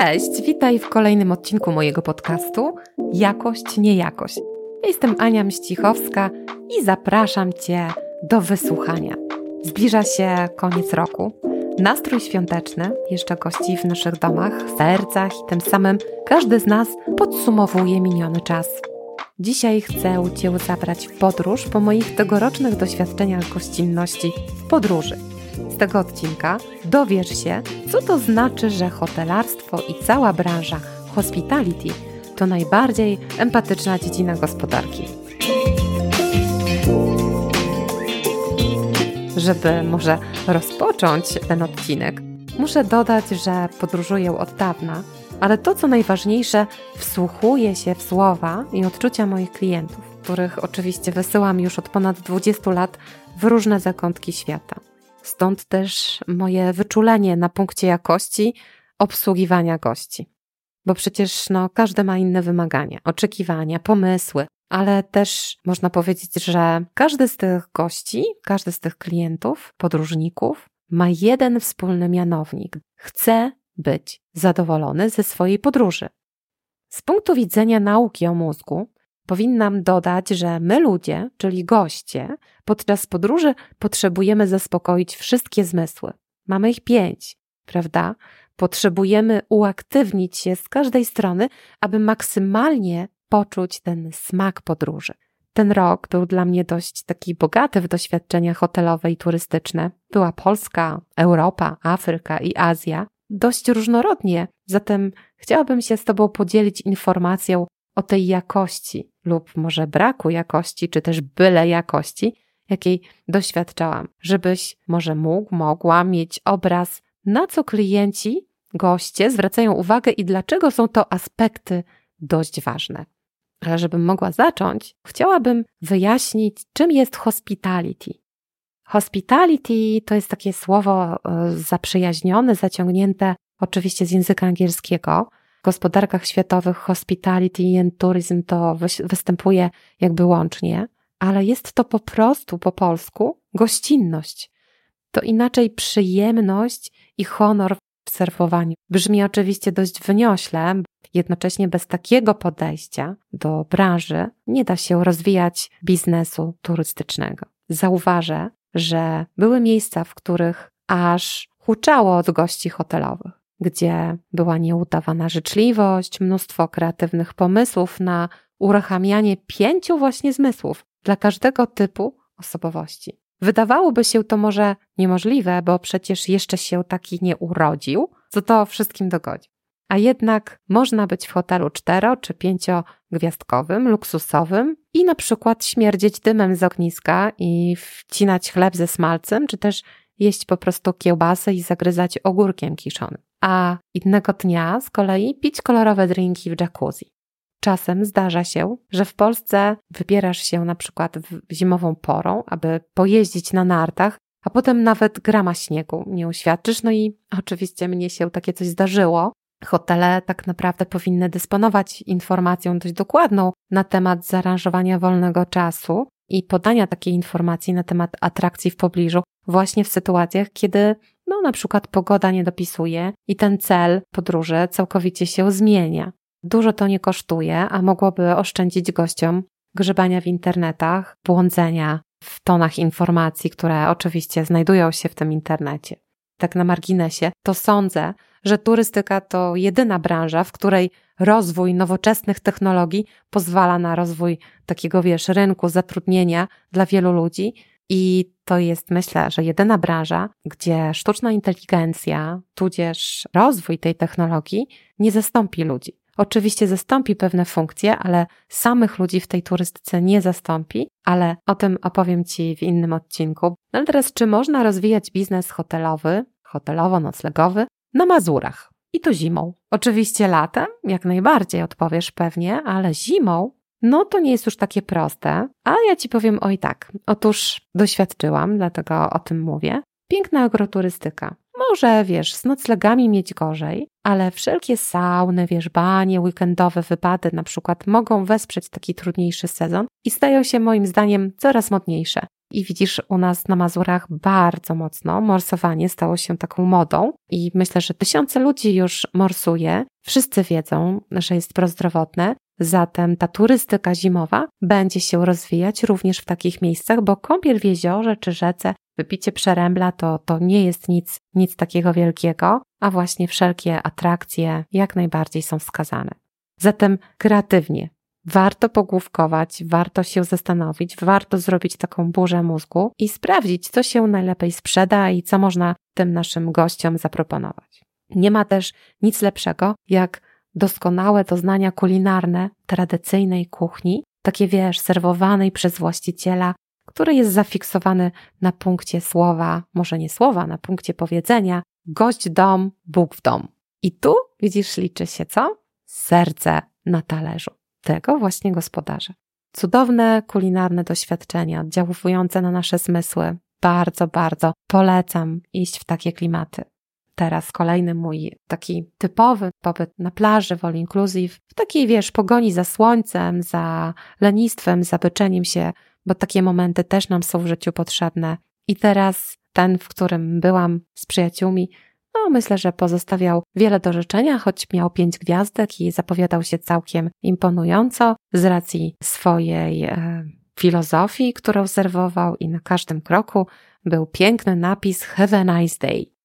Cześć, witaj w kolejnym odcinku mojego podcastu Jakość, niejakość. Ja jestem Ania Mścichowska i zapraszam Cię do wysłuchania. Zbliża się koniec roku. Nastrój świąteczny jeszcze gości w naszych domach, sercach i tym samym każdy z nas podsumowuje miniony czas. Dzisiaj chcę Cię zabrać w podróż po moich tegorocznych doświadczeniach gościnności w podróży. Z tego odcinka dowiesz się, co to znaczy, że hotelarstwo i cała branża hospitality to najbardziej empatyczna dziedzina gospodarki. Żeby może rozpocząć ten odcinek, muszę dodać, że podróżuję od dawna, ale to co najważniejsze, wsłuchuję się w słowa i odczucia moich klientów, których oczywiście wysyłam już od ponad 20 lat w różne zakątki świata. Stąd też moje wyczulenie na punkcie jakości obsługiwania gości. Bo przecież no, każdy ma inne wymagania, oczekiwania, pomysły, ale też można powiedzieć, że każdy z tych gości, każdy z tych klientów, podróżników ma jeden wspólny mianownik. Chce być zadowolony ze swojej podróży. Z punktu widzenia nauki o mózgu, Powinnam dodać, że my ludzie, czyli goście, podczas podróży potrzebujemy zaspokoić wszystkie zmysły. Mamy ich pięć, prawda? Potrzebujemy uaktywnić się z każdej strony, aby maksymalnie poczuć ten smak podróży. Ten rok był dla mnie dość taki bogaty w doświadczenia hotelowe i turystyczne. Była Polska, Europa, Afryka i Azja. Dość różnorodnie, zatem chciałabym się z Tobą podzielić informacją o tej jakości lub może braku jakości, czy też byle jakości, jakiej doświadczałam, żebyś może mógł, mogła mieć obraz, na co klienci, goście zwracają uwagę i dlaczego są to aspekty dość ważne. Ale żebym mogła zacząć, chciałabym wyjaśnić, czym jest hospitality. Hospitality to jest takie słowo e, zaprzyjaźnione, zaciągnięte oczywiście z języka angielskiego, gospodarkach światowych hospitality and tourism to występuje jakby łącznie, ale jest to po prostu po polsku gościnność. To inaczej przyjemność i honor w serwowaniu. Brzmi oczywiście dość wyniośle, jednocześnie bez takiego podejścia do branży nie da się rozwijać biznesu turystycznego. Zauważę, że były miejsca, w których aż huczało od gości hotelowych gdzie była nieudawana życzliwość, mnóstwo kreatywnych pomysłów na uruchamianie pięciu właśnie zmysłów dla każdego typu osobowości. Wydawałoby się to może niemożliwe, bo przecież jeszcze się taki nie urodził, co to wszystkim dogodzi. A jednak można być w hotelu cztero czy pięciogwiazdkowym, luksusowym i na przykład śmierdzieć dymem z ogniska i wcinać chleb ze smalcem, czy też jeść po prostu kiełbasę i zagryzać ogórkiem kiszonym a innego dnia z kolei pić kolorowe drinki w jacuzzi. Czasem zdarza się, że w Polsce wybierasz się na przykład zimową porą, aby pojeździć na nartach, a potem nawet grama śniegu nie uświadczysz. No i oczywiście mnie się takie coś zdarzyło. Hotele tak naprawdę powinny dysponować informacją dość dokładną na temat zaaranżowania wolnego czasu i podania takiej informacji na temat atrakcji w pobliżu, właśnie w sytuacjach, kiedy no na przykład pogoda nie dopisuje i ten cel podróży całkowicie się zmienia. Dużo to nie kosztuje, a mogłoby oszczędzić gościom grzebania w internetach, błądzenia w tonach informacji, które oczywiście znajdują się w tym internecie. Tak na marginesie, to sądzę, że turystyka to jedyna branża, w której rozwój nowoczesnych technologii pozwala na rozwój takiego, wiesz, rynku zatrudnienia dla wielu ludzi, i to jest, myślę, że jedyna branża, gdzie sztuczna inteligencja, tudzież rozwój tej technologii nie zastąpi ludzi. Oczywiście zastąpi pewne funkcje, ale samych ludzi w tej turystyce nie zastąpi, ale o tym opowiem Ci w innym odcinku. No ale teraz, czy można rozwijać biznes hotelowy, hotelowo-noclegowy na Mazurach? I to zimą. Oczywiście latem, jak najbardziej odpowiesz pewnie, ale zimą no to nie jest już takie proste, ale ja Ci powiem oj tak. Otóż doświadczyłam, dlatego o tym mówię. Piękna agroturystyka. Może, wiesz, z noclegami mieć gorzej, ale wszelkie sauny, wiesz, banie, weekendowe wypady na przykład mogą wesprzeć taki trudniejszy sezon i stają się moim zdaniem coraz modniejsze. I widzisz, u nas na Mazurach bardzo mocno morsowanie stało się taką modą i myślę, że tysiące ludzi już morsuje. Wszyscy wiedzą, że jest prozdrowotne, zatem ta turystyka zimowa będzie się rozwijać również w takich miejscach, bo kąpiel w jeziorze czy rzece, wypicie przerębla to, to nie jest nic, nic takiego wielkiego, a właśnie wszelkie atrakcje jak najbardziej są wskazane. Zatem kreatywnie, warto pogłówkować, warto się zastanowić, warto zrobić taką burzę mózgu i sprawdzić, co się najlepiej sprzeda i co można tym naszym gościom zaproponować. Nie ma też nic lepszego, jak doskonałe doznania kulinarne tradycyjnej kuchni, takie wiesz, serwowanej przez właściciela, który jest zafiksowany na punkcie słowa, może nie słowa, na punkcie powiedzenia gość dom, Bóg w dom. I tu widzisz, liczy się co? Serce na talerzu tego właśnie gospodarza. Cudowne kulinarne doświadczenia oddziałujące na nasze zmysły. Bardzo, bardzo polecam iść w takie klimaty. Teraz kolejny mój taki typowy pobyt na plaży w All Inclusive, w takiej, wiesz, pogoni za słońcem, za lenistwem, za byczeniem się, bo takie momenty też nam są w życiu potrzebne. I teraz ten, w którym byłam z przyjaciółmi, no, myślę, że pozostawiał wiele do życzenia, choć miał pięć gwiazdek i zapowiadał się całkiem imponująco z racji swojej e, filozofii, którą serwował i na każdym kroku był piękny napis Have a nice day.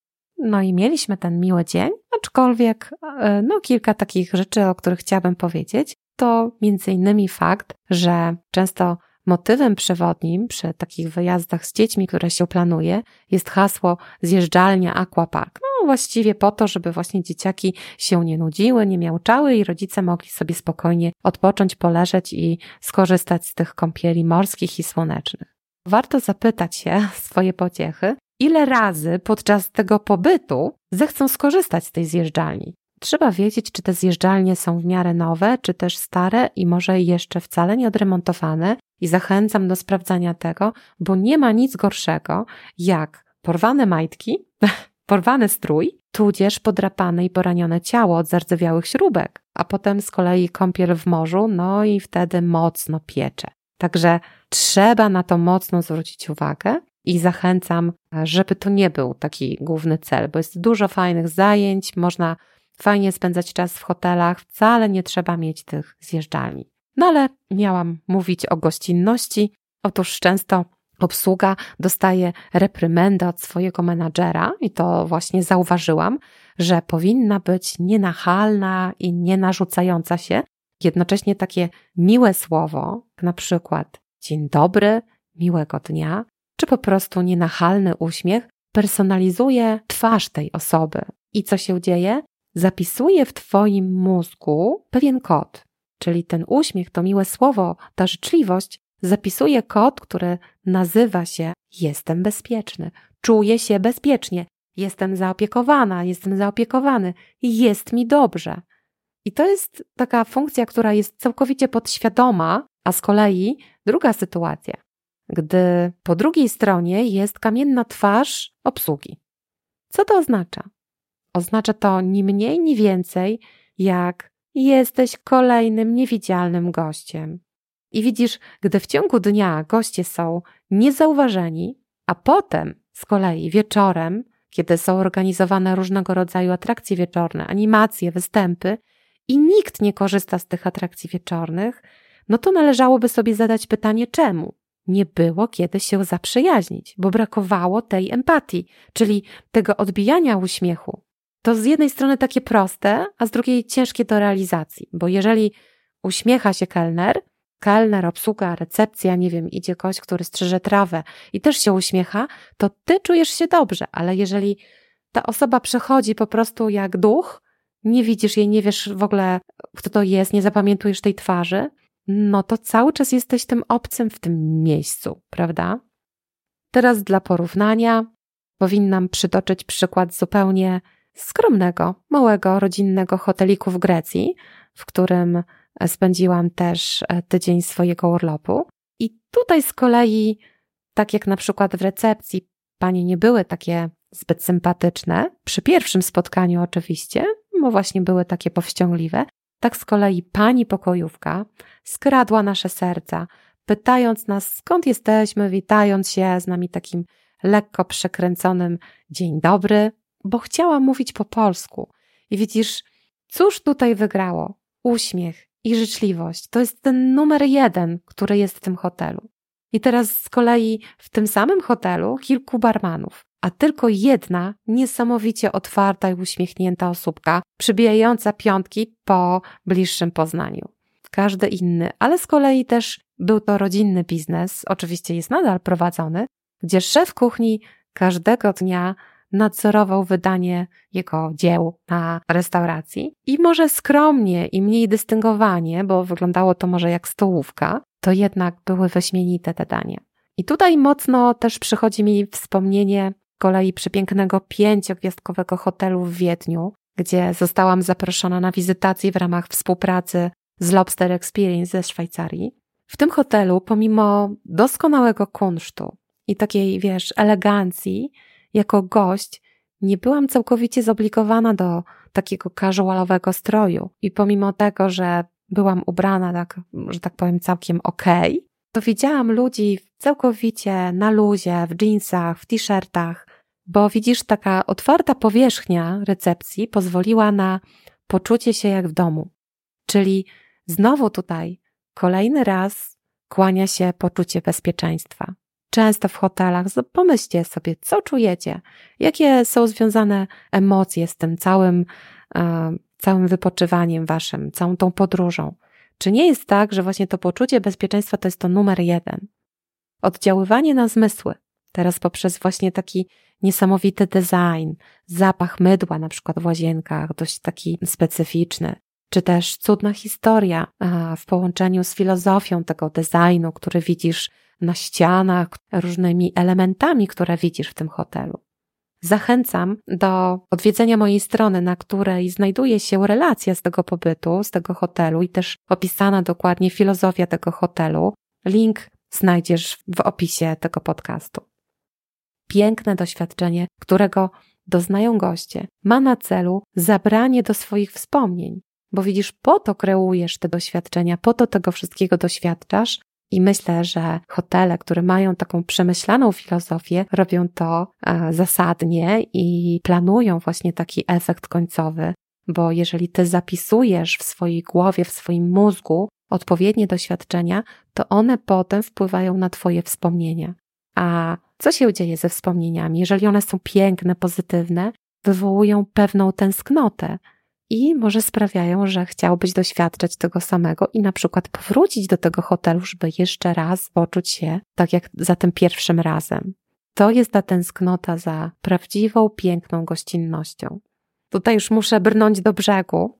No i mieliśmy ten miły dzień, aczkolwiek e, no kilka takich rzeczy, o których chciałabym powiedzieć, to między innymi fakt, że często Motywem przewodnim przy takich wyjazdach z dziećmi, które się planuje, jest hasło zjeżdżalnia aquapark. No właściwie po to, żeby właśnie dzieciaki się nie nudziły, nie miałczały i rodzice mogli sobie spokojnie odpocząć, poleżeć i skorzystać z tych kąpieli morskich i słonecznych. Warto zapytać się swoje pociechy, ile razy podczas tego pobytu zechcą skorzystać z tej zjeżdżalni. Trzeba wiedzieć, czy te zjeżdżalnie są w miarę nowe, czy też stare i może jeszcze wcale nie odremontowane. I zachęcam do sprawdzania tego, bo nie ma nic gorszego jak porwane majtki, porwany strój, tudzież podrapane i poranione ciało od zardzewiałych śrubek, a potem z kolei kąpiel w morzu, no i wtedy mocno piecze. Także trzeba na to mocno zwrócić uwagę i zachęcam, żeby to nie był taki główny cel, bo jest dużo fajnych zajęć, można fajnie spędzać czas w hotelach, wcale nie trzeba mieć tych zjeżdżalni. No ale miałam mówić o gościnności. Otóż często obsługa dostaje reprymendę od swojego menadżera i to właśnie zauważyłam, że powinna być nienachalna i nienarzucająca się. Jednocześnie takie miłe słowo, na przykład dzień dobry, miłego dnia, czy po prostu nienachalny uśmiech personalizuje twarz tej osoby. I co się dzieje? zapisuje w Twoim mózgu pewien kod, czyli ten uśmiech, to miłe słowo, ta życzliwość zapisuje kod, który nazywa się jestem bezpieczny, czuję się bezpiecznie, jestem zaopiekowana, jestem zaopiekowany, jest mi dobrze. I to jest taka funkcja, która jest całkowicie podświadoma, a z kolei druga sytuacja, gdy po drugiej stronie jest kamienna twarz obsługi. Co to oznacza? Oznacza to ni mniej, ni więcej, jak jesteś kolejnym niewidzialnym gościem. I widzisz, gdy w ciągu dnia goście są niezauważeni, a potem z kolei wieczorem, kiedy są organizowane różnego rodzaju atrakcje wieczorne, animacje, występy i nikt nie korzysta z tych atrakcji wieczornych, no to należałoby sobie zadać pytanie czemu? Nie było kiedy się zaprzyjaźnić, bo brakowało tej empatii, czyli tego odbijania uśmiechu, to z jednej strony takie proste, a z drugiej ciężkie do realizacji, bo jeżeli uśmiecha się kelner, kelner, obsługa, recepcja, nie wiem, idzie kość, który strzyże trawę i też się uśmiecha, to ty czujesz się dobrze, ale jeżeli ta osoba przechodzi po prostu jak duch, nie widzisz jej, nie wiesz w ogóle, kto to jest, nie zapamiętujesz tej twarzy, no to cały czas jesteś tym obcym w tym miejscu, prawda? Teraz dla porównania powinnam przytoczyć przykład zupełnie skromnego, małego, rodzinnego hoteliku w Grecji, w którym spędziłam też e, tydzień swojego urlopu. I tutaj z kolei, tak jak na przykład w recepcji, panie nie były takie zbyt sympatyczne, przy pierwszym spotkaniu oczywiście, bo właśnie były takie powściągliwe, tak z kolei pani pokojówka skradła nasze serca, pytając nas, skąd jesteśmy, witając się z nami takim lekko przekręconym dzień dobry, bo chciałam mówić po polsku. I widzisz, cóż tutaj wygrało? Uśmiech i życzliwość. To jest ten numer jeden, który jest w tym hotelu. I teraz z kolei w tym samym hotelu kilku barmanów, a tylko jedna niesamowicie otwarta i uśmiechnięta osóbka, przybijająca piątki po bliższym poznaniu. Każdy inny, ale z kolei też był to rodzinny biznes, oczywiście jest nadal prowadzony, gdzie szef kuchni każdego dnia nadzorował wydanie jego dzieł na restauracji i może skromnie i mniej dystyngowanie, bo wyglądało to może jak stołówka, to jednak były wyśmienite te dania. I tutaj mocno też przychodzi mi wspomnienie kolei przepięknego pięciogwiazdkowego hotelu w Wiedniu, gdzie zostałam zaproszona na wizytację w ramach współpracy z Lobster Experience ze Szwajcarii. W tym hotelu, pomimo doskonałego kunsztu i takiej, wiesz, elegancji, jako gość nie byłam całkowicie zobligowana do takiego casualowego stroju. I pomimo tego, że byłam ubrana tak, że tak powiem, całkiem okej, okay, to widziałam ludzi całkowicie na luzie, w jeansach, w t-shirtach, bo widzisz, taka otwarta powierzchnia recepcji pozwoliła na poczucie się jak w domu. Czyli znowu tutaj kolejny raz kłania się poczucie bezpieczeństwa. Często w hotelach, pomyślcie sobie, co czujecie, jakie są związane emocje z tym całym, e, całym wypoczywaniem waszym, całą tą podróżą. Czy nie jest tak, że właśnie to poczucie bezpieczeństwa to jest to numer jeden? Oddziaływanie na zmysły, teraz poprzez właśnie taki niesamowity design, zapach mydła na przykład w łazienkach, dość taki specyficzny, czy też cudna historia w połączeniu z filozofią tego designu, który widzisz na ścianach, różnymi elementami, które widzisz w tym hotelu. Zachęcam do odwiedzenia mojej strony, na której znajduje się relacja z tego pobytu, z tego hotelu i też opisana dokładnie filozofia tego hotelu. Link znajdziesz w opisie tego podcastu. Piękne doświadczenie, którego doznają goście, ma na celu zabranie do swoich wspomnień, bo widzisz, po to kreujesz te doświadczenia, po to tego wszystkiego doświadczasz, i myślę, że hotele, które mają taką przemyślaną filozofię, robią to e, zasadnie i planują właśnie taki efekt końcowy, bo jeżeli ty zapisujesz w swojej głowie, w swoim mózgu odpowiednie doświadczenia, to one potem wpływają na twoje wspomnienia. A co się dzieje ze wspomnieniami? Jeżeli one są piękne, pozytywne, wywołują pewną tęsknotę, i może sprawiają, że chciałbyś doświadczać tego samego i na przykład powrócić do tego hotelu, żeby jeszcze raz poczuć się tak jak za tym pierwszym razem. To jest ta tęsknota za prawdziwą, piękną gościnnością. Tutaj już muszę brnąć do brzegu.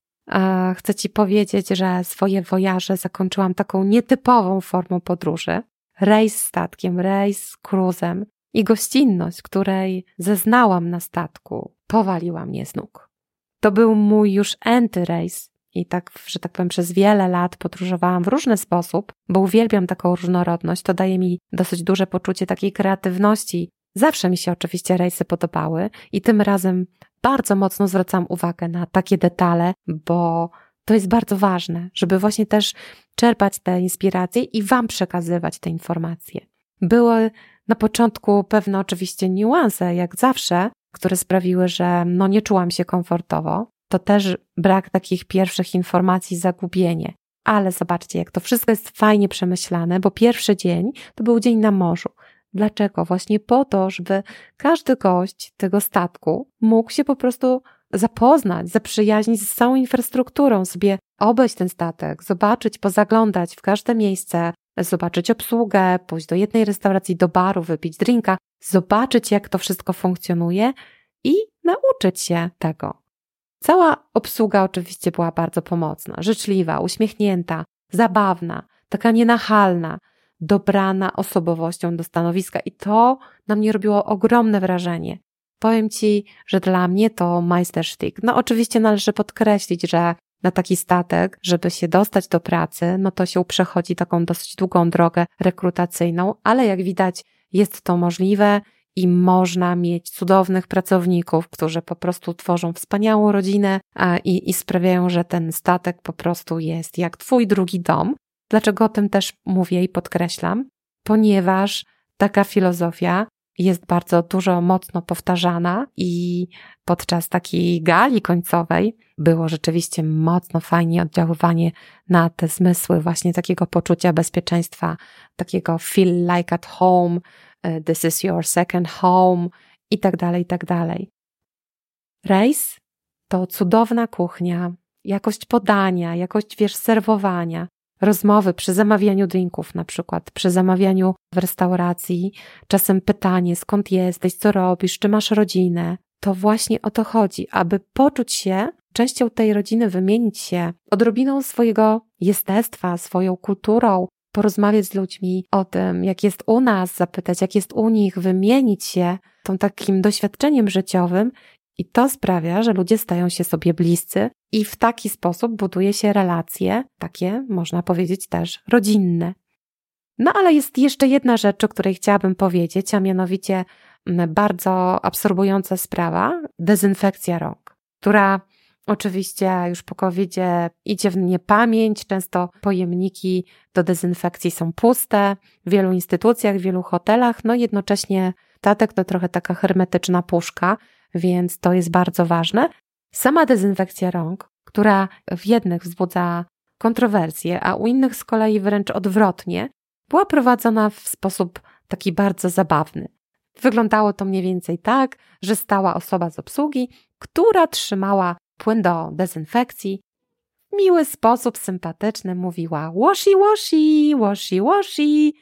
Chcę Ci powiedzieć, że swoje wojaże zakończyłam taką nietypową formą podróży. Rejs statkiem, rejs cruzem i gościnność, której zeznałam na statku, powaliła mnie z nóg. To był mój już enty race i tak, że tak powiem, przez wiele lat podróżowałam w różny sposób, bo uwielbiam taką różnorodność. To daje mi dosyć duże poczucie takiej kreatywności. Zawsze mi się oczywiście rejsy podobały i tym razem bardzo mocno zwracam uwagę na takie detale, bo to jest bardzo ważne, żeby właśnie też czerpać te inspiracje i Wam przekazywać te informacje. Były na początku pewne oczywiście niuanse, jak zawsze, które sprawiły, że no nie czułam się komfortowo. To też brak takich pierwszych informacji, zagubienie. Ale zobaczcie, jak to wszystko jest fajnie przemyślane, bo pierwszy dzień to był dzień na morzu. Dlaczego? Właśnie po to, żeby każdy gość tego statku mógł się po prostu zapoznać, zaprzyjaźnić z całą infrastrukturą, sobie obejść ten statek, zobaczyć, pozaglądać w każde miejsce, zobaczyć obsługę, pójść do jednej restauracji, do baru, wypić drinka, zobaczyć, jak to wszystko funkcjonuje i nauczyć się tego. Cała obsługa oczywiście była bardzo pomocna, życzliwa, uśmiechnięta, zabawna, taka nienachalna, dobrana osobowością do stanowiska i to na mnie robiło ogromne wrażenie. Powiem Ci, że dla mnie to majstersztyk. No oczywiście należy podkreślić, że na taki statek, żeby się dostać do pracy, no to się przechodzi taką dosyć długą drogę rekrutacyjną, ale jak widać jest to możliwe i można mieć cudownych pracowników, którzy po prostu tworzą wspaniałą rodzinę i, i sprawiają, że ten statek po prostu jest jak twój drugi dom. Dlaczego o tym też mówię i podkreślam? Ponieważ taka filozofia jest bardzo dużo mocno powtarzana i podczas takiej gali końcowej było rzeczywiście mocno fajnie oddziaływanie na te zmysły właśnie takiego poczucia bezpieczeństwa, takiego feel like at home, e, this is your second home i tak dalej, i tak dalej. Rejs to cudowna kuchnia, jakość podania, jakość wiesz, serwowania, rozmowy przy zamawianiu drinków, na przykład przy zamawianiu w restauracji, czasem pytanie, skąd jesteś, co robisz, czy masz rodzinę. To właśnie o to chodzi, aby poczuć się częścią tej rodziny, wymienić się odrobiną swojego jestestwa, swoją kulturą, porozmawiać z ludźmi o tym, jak jest u nas, zapytać, jak jest u nich, wymienić się tą takim doświadczeniem życiowym i to sprawia, że ludzie stają się sobie bliscy i w taki sposób buduje się relacje, takie można powiedzieć też rodzinne. No ale jest jeszcze jedna rzecz, o której chciałabym powiedzieć, a mianowicie bardzo absorbująca sprawa dezynfekcja rąk, która Oczywiście już po covid idzie w niepamięć, często pojemniki do dezynfekcji są puste w wielu instytucjach, w wielu hotelach, no jednocześnie statek to trochę taka hermetyczna puszka, więc to jest bardzo ważne. Sama dezynfekcja rąk, która w jednych wzbudza kontrowersje, a u innych z kolei wręcz odwrotnie, była prowadzona w sposób taki bardzo zabawny. Wyglądało to mniej więcej tak, że stała osoba z obsługi, która trzymała płyn do dezynfekcji. W miły sposób sympatyczny mówiła washi washi, washi washi,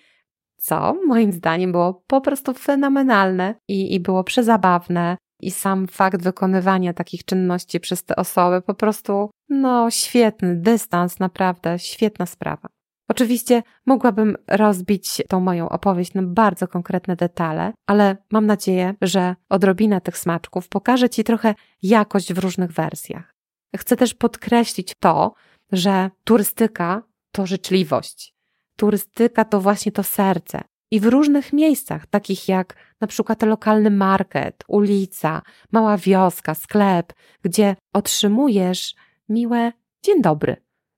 co moim zdaniem było po prostu fenomenalne i, i było przezabawne. I sam fakt wykonywania takich czynności przez te osoby po prostu, no, świetny dystans, naprawdę świetna sprawa. Oczywiście mogłabym rozbić tą moją opowieść na bardzo konkretne detale, ale mam nadzieję, że odrobina tych smaczków pokaże Ci trochę jakość w różnych wersjach. Chcę też podkreślić to, że turystyka to życzliwość. Turystyka to właśnie to serce. I w różnych miejscach, takich jak na przykład lokalny market, ulica, mała wioska, sklep, gdzie otrzymujesz miłe dzień dobry,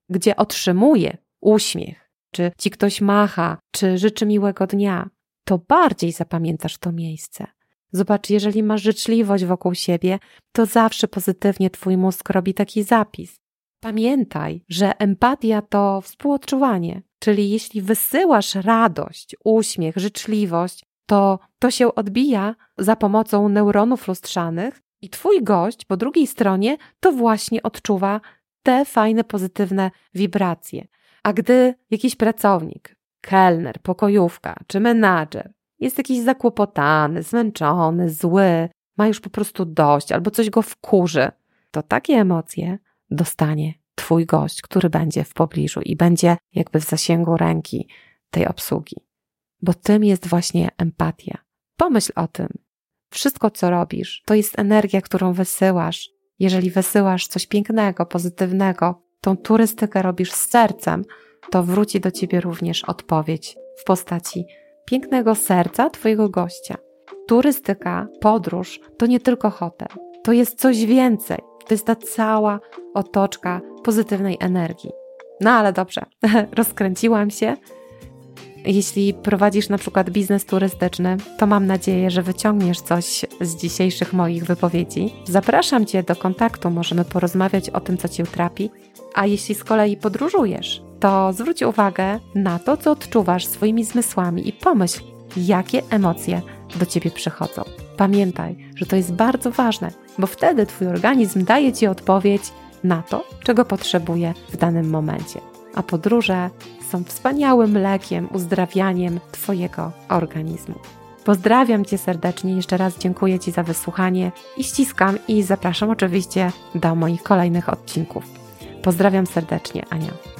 gdzie otrzymuje uśmiech, czy ci ktoś macha, czy życzy miłego dnia, to bardziej zapamiętasz to miejsce. Zobacz, jeżeli masz życzliwość wokół siebie, to zawsze pozytywnie twój mózg robi taki zapis. Pamiętaj, że empatia to współodczuwanie, czyli jeśli wysyłasz radość, uśmiech, życzliwość, to to się odbija za pomocą neuronów lustrzanych i twój gość po drugiej stronie to właśnie odczuwa te fajne, pozytywne wibracje. A gdy jakiś pracownik, kelner, pokojówka czy menadżer jest jakiś zakłopotany, zmęczony, zły, ma już po prostu dość albo coś go wkurzy, to takie emocje dostanie Twój gość, który będzie w pobliżu i będzie jakby w zasięgu ręki tej obsługi. Bo tym jest właśnie empatia. Pomyśl o tym. Wszystko, co robisz, to jest energia, którą wysyłasz. Jeżeli wysyłasz coś pięknego, pozytywnego, tą turystykę robisz z sercem, to wróci do ciebie również odpowiedź w postaci pięknego serca Twojego gościa. Turystyka, podróż to nie tylko hotel, to jest coś więcej. To jest ta cała otoczka pozytywnej energii. No ale dobrze, rozkręciłam się. Jeśli prowadzisz na przykład biznes turystyczny, to mam nadzieję, że wyciągniesz coś z dzisiejszych moich wypowiedzi. Zapraszam Cię do kontaktu, możemy porozmawiać o tym, co Cię trapi. A jeśli z kolei podróżujesz, to zwróć uwagę na to, co odczuwasz swoimi zmysłami i pomyśl, jakie emocje do ciebie przychodzą. Pamiętaj, że to jest bardzo ważne, bo wtedy twój organizm daje ci odpowiedź na to, czego potrzebuje w danym momencie. A podróże są wspaniałym lekiem, uzdrawianiem twojego organizmu. Pozdrawiam Cię serdecznie, jeszcze raz dziękuję Ci za wysłuchanie i ściskam i zapraszam oczywiście do moich kolejnych odcinków. Pozdrawiam serdecznie, Ania.